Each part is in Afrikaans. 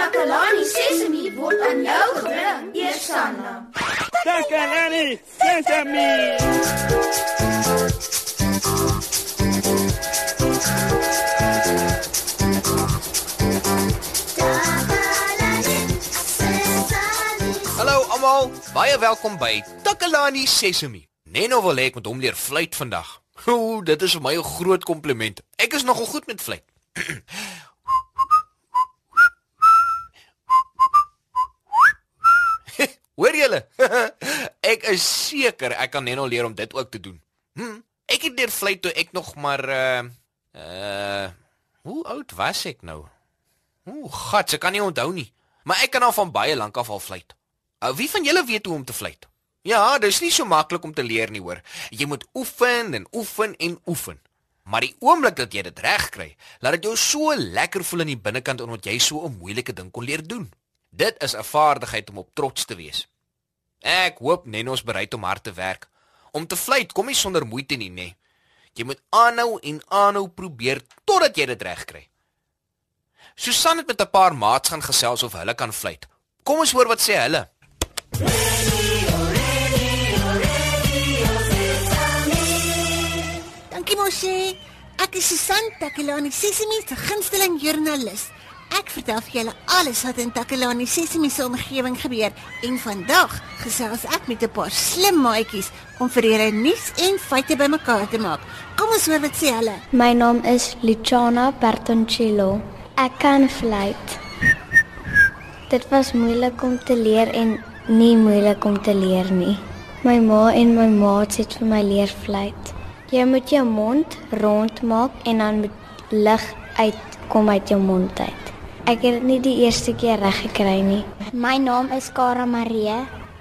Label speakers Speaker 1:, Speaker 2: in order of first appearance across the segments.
Speaker 1: Takalani Sesemi word aan jou gebring, Eersanna.
Speaker 2: Takalani Sesemi.
Speaker 3: Hallo almal, baie welkom by Takalani Sesemi. Neno wil hê ek moet hom leer fluit vandag. Ooh, dit is vir my 'n groot kompliment. Ek is nogal goed met fluit. Hoor julle? ek is seker ek kan Neno leer om dit ook te doen. Hm, ek het leer fluit toe ek nog maar uh uh hoe oud was ek nou? Ooh, gat, ek kan nie onthou nie. Maar ek kan al van baie lank af al fluit. Uh, wie van julle weet hoe om te fluit? Ja, dis nie so maklik om te leer nie, hoor. Jy moet oefen en oefen en oefen. Maar die oomblik dat jy dit reg kry, laat dit jou so lekker voel in die binnekant omdat jy so 'n moeilike ding kon leer doen. Dit is 'n vaardigheid om op trots te wees. Ek hoop Nennos bereid om hard te werk. Om te fluit kom nie sonder moeite nie, nê. Jy moet aanhou en aanhou probeer totdat jy dit reg kry. Susan het met 'n paar maats gaan gesels of hulle kan fluit. Kom ons hoor wat sê hulle.
Speaker 4: Dankie mosie. Ek is Susan Takelani Sesimi se gunsteling joernalis. Ek vertel vir julle alles wat in Takelani Sesimi se omgewing gebeur en vandag gesels ek met 'n paar slim maatjies om vir julle nuus en feite bymekaar te maak. Kom ons hoor wat sê hulle.
Speaker 5: My naam is Luciana Bertoncello. Ek kan fluit. Dit was moeilik om te leer en nie moeilik om te leer nie. My ma en my maats het vir my leer fluit. Jy moet jou mond rond maak en dan moet lug uitkom uit jou mond uit. Ek het dit nie die eerste keer reg gekry nie.
Speaker 6: My naam is Kara Marie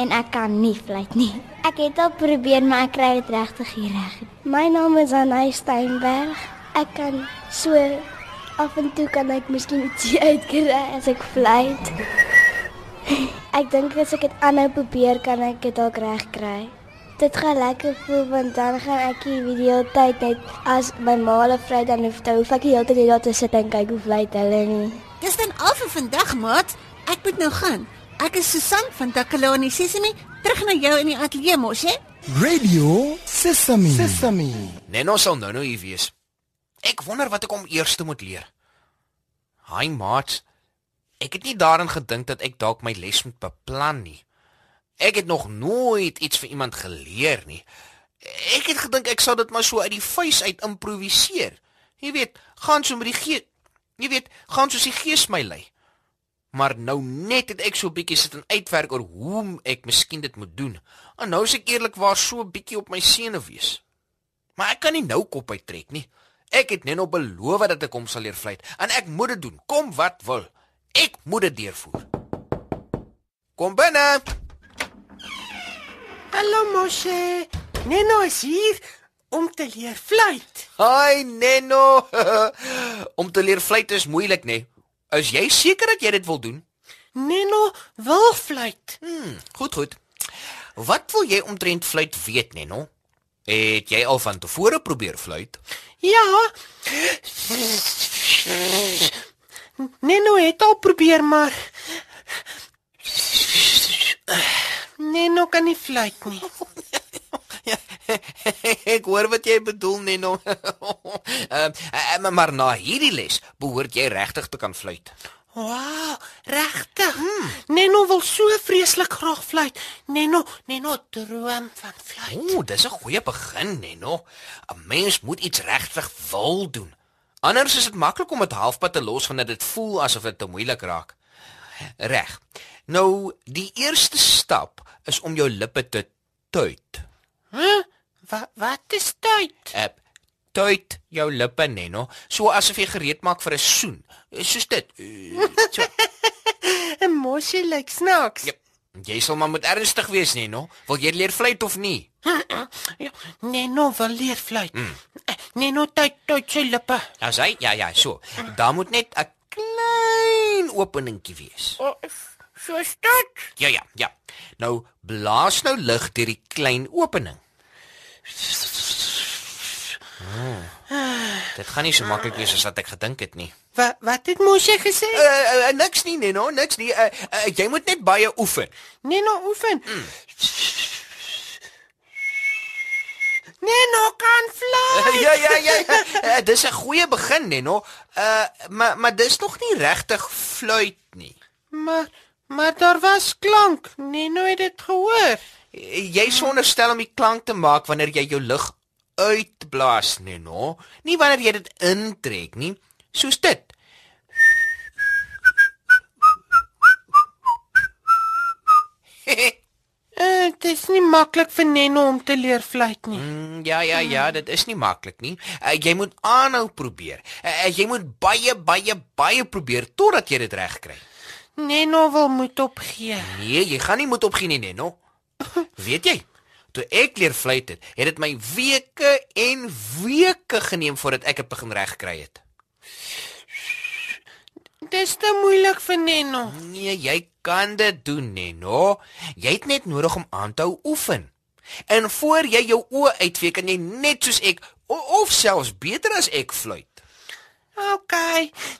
Speaker 6: en ek kan nie fluit nie. Ek het al probeer maar ek kry dit regtig nie reg. My naam is Anay Steinberg. Ek kan so af en toe kan ek miskien ietsie uitkry as ek fluit. Ek dink as ek dit aanhou probeer kan ek dit dalk reg kry. Dit gaan lekker voel want dan gaan ek die video tyd net as my ma hulle vry dan hoef te hoef ek die hele tyd net daar te sit en kyk hoe fluit hulle nie.
Speaker 4: Dis dan al vir vandag, maat. Ek moet nou gaan. Ek is Susan van Takelani Sesimi, terug na jou in die ateljee mos, hè?
Speaker 7: Radio Sesame. Sesame.
Speaker 3: Nenno sal nou nou hier wees. Ek wonder wat ek hom eers moet leer. Hi maat. Ek het nie daaraan gedink dat ek dalk my les moet beplan nie. Ek het nog nooit iets vir iemand geleer nie. Ek het gedink ek sou dit maar so uit die vuis uit improviseer. Jy weet, gaan so met die gees. Jy weet, gaan soos die gees my lei. Maar nou net het ek so 'n bietjie sit en uitwerk oor hoe ek miskien dit moet doen. En nou is ek eerlikwaar so 'n bietjie op my senuwees. Maar ek kan nie nou kop uittrek nie. Ek het net nog beloof dat ek hom sal leer fluit en ek moet dit doen. Kom wat wil. Ek moet dit deurvoer. Kom binne.
Speaker 8: Hallo Moshe. Neno is hier om te leer fluit.
Speaker 3: Hi Nenno. Om te leer fluit is moeilik, nê? Is jy seker dat jy dit wil doen?
Speaker 8: Neno wil fluit.
Speaker 3: Hm, goed goed. Wat wil jy omtrent fluit weet, Nenno? Het jy al van tevore probeer fluit?
Speaker 8: Ja. Neno het al probeer maar Neno kan nie fluit nie.
Speaker 3: ek hoor wat jy bedoel, Nenno. Ehm uh, maar na hierdie les behoort jy regtig te kan fluit.
Speaker 8: Wow, regtig. Hmm. Neno wil so vreeslik graag fluit. Neno, Neno droom van fluit.
Speaker 3: Ooh, dis 'n goeie begin, Nenno. 'n Mens moet iets regtig wil doen. Anders is dit maklik om dit halfpad te los wanneer dit voel asof dit te moeilik raak. Reg. Nou, die eerste stap is om jou lippe te tuit.
Speaker 8: Huh? Wat wat is tyd?
Speaker 3: Ep tuit jou lippe, Nenno, so asof jy gereed maak vir 'n soen. Soos dit. Uh, So.
Speaker 8: 'n Mosie lyk snaaks.
Speaker 3: Ja, jy sal maar moet ernstig wees, Nenno. Wil jy leer fluit of nie?
Speaker 8: Ja, Neno wil leer fluit. Mm. Neno tyd tyd sy lippe.
Speaker 3: As hy, ja ja, so. Daar moet net 'n klein openingkie wees.
Speaker 8: Oh, so stot.
Speaker 3: Ja ja, ja. Nou blaas nou lug deur die klein opening. Dit gaan nie so maklik wees as wat ek gedink het nie.
Speaker 8: Wat wat het Moshe gesê?
Speaker 3: Uh, uh, niks nie, Neno, niks nie. Uh, uh, jy moet net baie oefen.
Speaker 8: Neno oefen. Neno kan fly.
Speaker 3: ja ja ja. ja. Uh, dis 'n goeie begin, Neno. Uh maar maar dis nog nie regtig fluit nie.
Speaker 8: Maar maar daar was klank. Neno het dit gehoor.
Speaker 3: Jy sonderstel om die klank te maak wanneer jy jou lug uitblaas, Neno. Nie wanneer jy dit intrek nie. Soos dit.
Speaker 8: Uh, dit is nie maklik vir Neno om te leer fluit nie.
Speaker 3: Mm, ja ja ja, dit is nie maklik nie. Uh, jy moet aanhou probeer. Uh, jy moet baie baie baie probeer totdat jy dit reg kry.
Speaker 8: Neno wil moet opgee.
Speaker 3: Nee, jy gaan nie moet opgee nie, Neno. Weet jy? Toe ek leer fluit het, het dit my weke en weke geneem voordat ek dit begin reg kry het.
Speaker 8: Dis te moeilik vir Neno.
Speaker 3: Nee, jy kan dit doen, Neno. Jy het net nodig om aan te hou oefen. En voor jy jou oë uitvee, kan jy net soos ek of selfs beter as ek fluit.
Speaker 8: OK.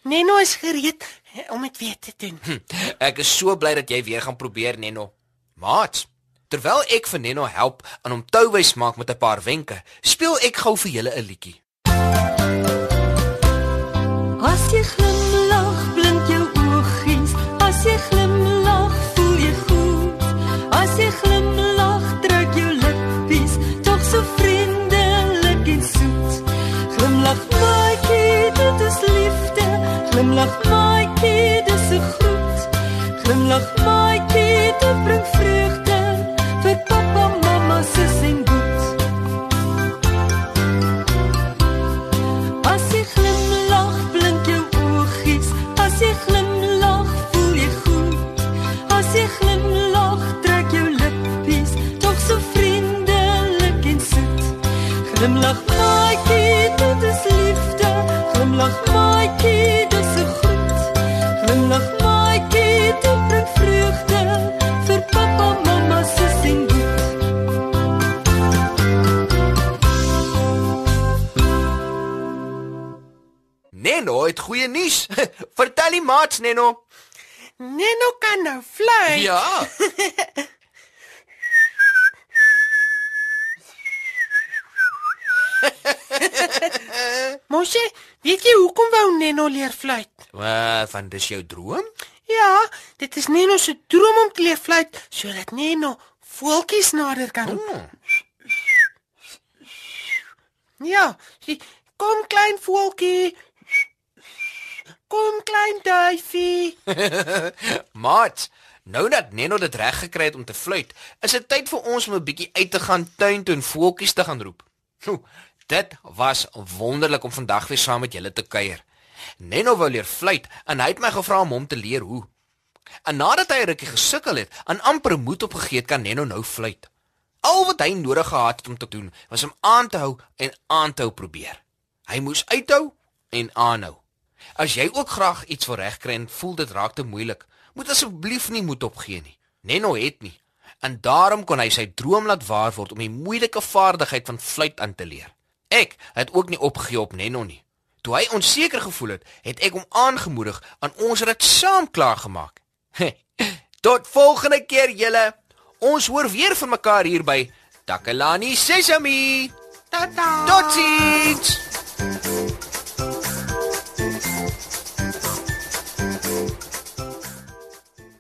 Speaker 8: Neno is gereed om dit weer te doen.
Speaker 3: Hm, ek is so bly dat jy weer gaan probeer, Neno. Maat, terwyl ek vir Neno help aan hom touwys maak met 'n paar wenke, speel ek gou vir julle 'n liedjie.
Speaker 9: As jy glimlag, blink jou oogies. As jy glimlag, voel jy goed. As jy glimlag, trek jou lippies tog so vriendelik en soet. Glimlag maatjie, dit is liefde. Glimlag maatjie, dis 'n groet. Glimlag maatjie, dit bring vreugde Posso
Speaker 3: Neno het goeie nuus. Vertel die maats, Neno.
Speaker 8: Neno kan nou fly.
Speaker 3: Ja.
Speaker 8: Moshe, weet jy hoekom wou Neno leer fluit?
Speaker 3: Uh, van dis jou droom?
Speaker 8: Ja, dit is Neno se droom om te leer fluit sodat Neno voeltjies nader kan roep.
Speaker 3: Hmm.
Speaker 8: Ja, kom klein voeltjie. Kom klein duifie.
Speaker 3: Maat, nou dat Neno dit reg gekry het om te fluit, is dit tyd vir ons om 'n bietjie uit te gaan tuin toe en voeltjies te gaan roep. Oeh, dit was wonderlik om vandag weer saam met julle te kuier. Neno wou leer fluit en hy het my gevra om hom te leer hoe. En nadat hy 'n rukkie gesukkel het en amper moed opgegee het, kan Neno nou fluit. Al wat hy nodig gehad het om te doen, was om aan te hou en aan te hou probeer. Hy moes uithou en aanhou. As jy ook graag iets wil regkry en voel dit raak te moeilik, moet asseblief nie moed opgee nie. Neno het nie. En daarom kon hy sy droom laat waar word om die moeilike vaardigheid van fluit aan te leer. Ek het ook nie opgegee op Neno nie. Toe hy onseker gevoel het, het ek hom aangemoedig aan ons het dit saam klaar gemaak. Tot volgende keer julle. Ons hoor weer van mekaar hier by Takalani Sesami.
Speaker 8: Tata.
Speaker 3: Totsiens.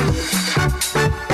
Speaker 1: Thank you.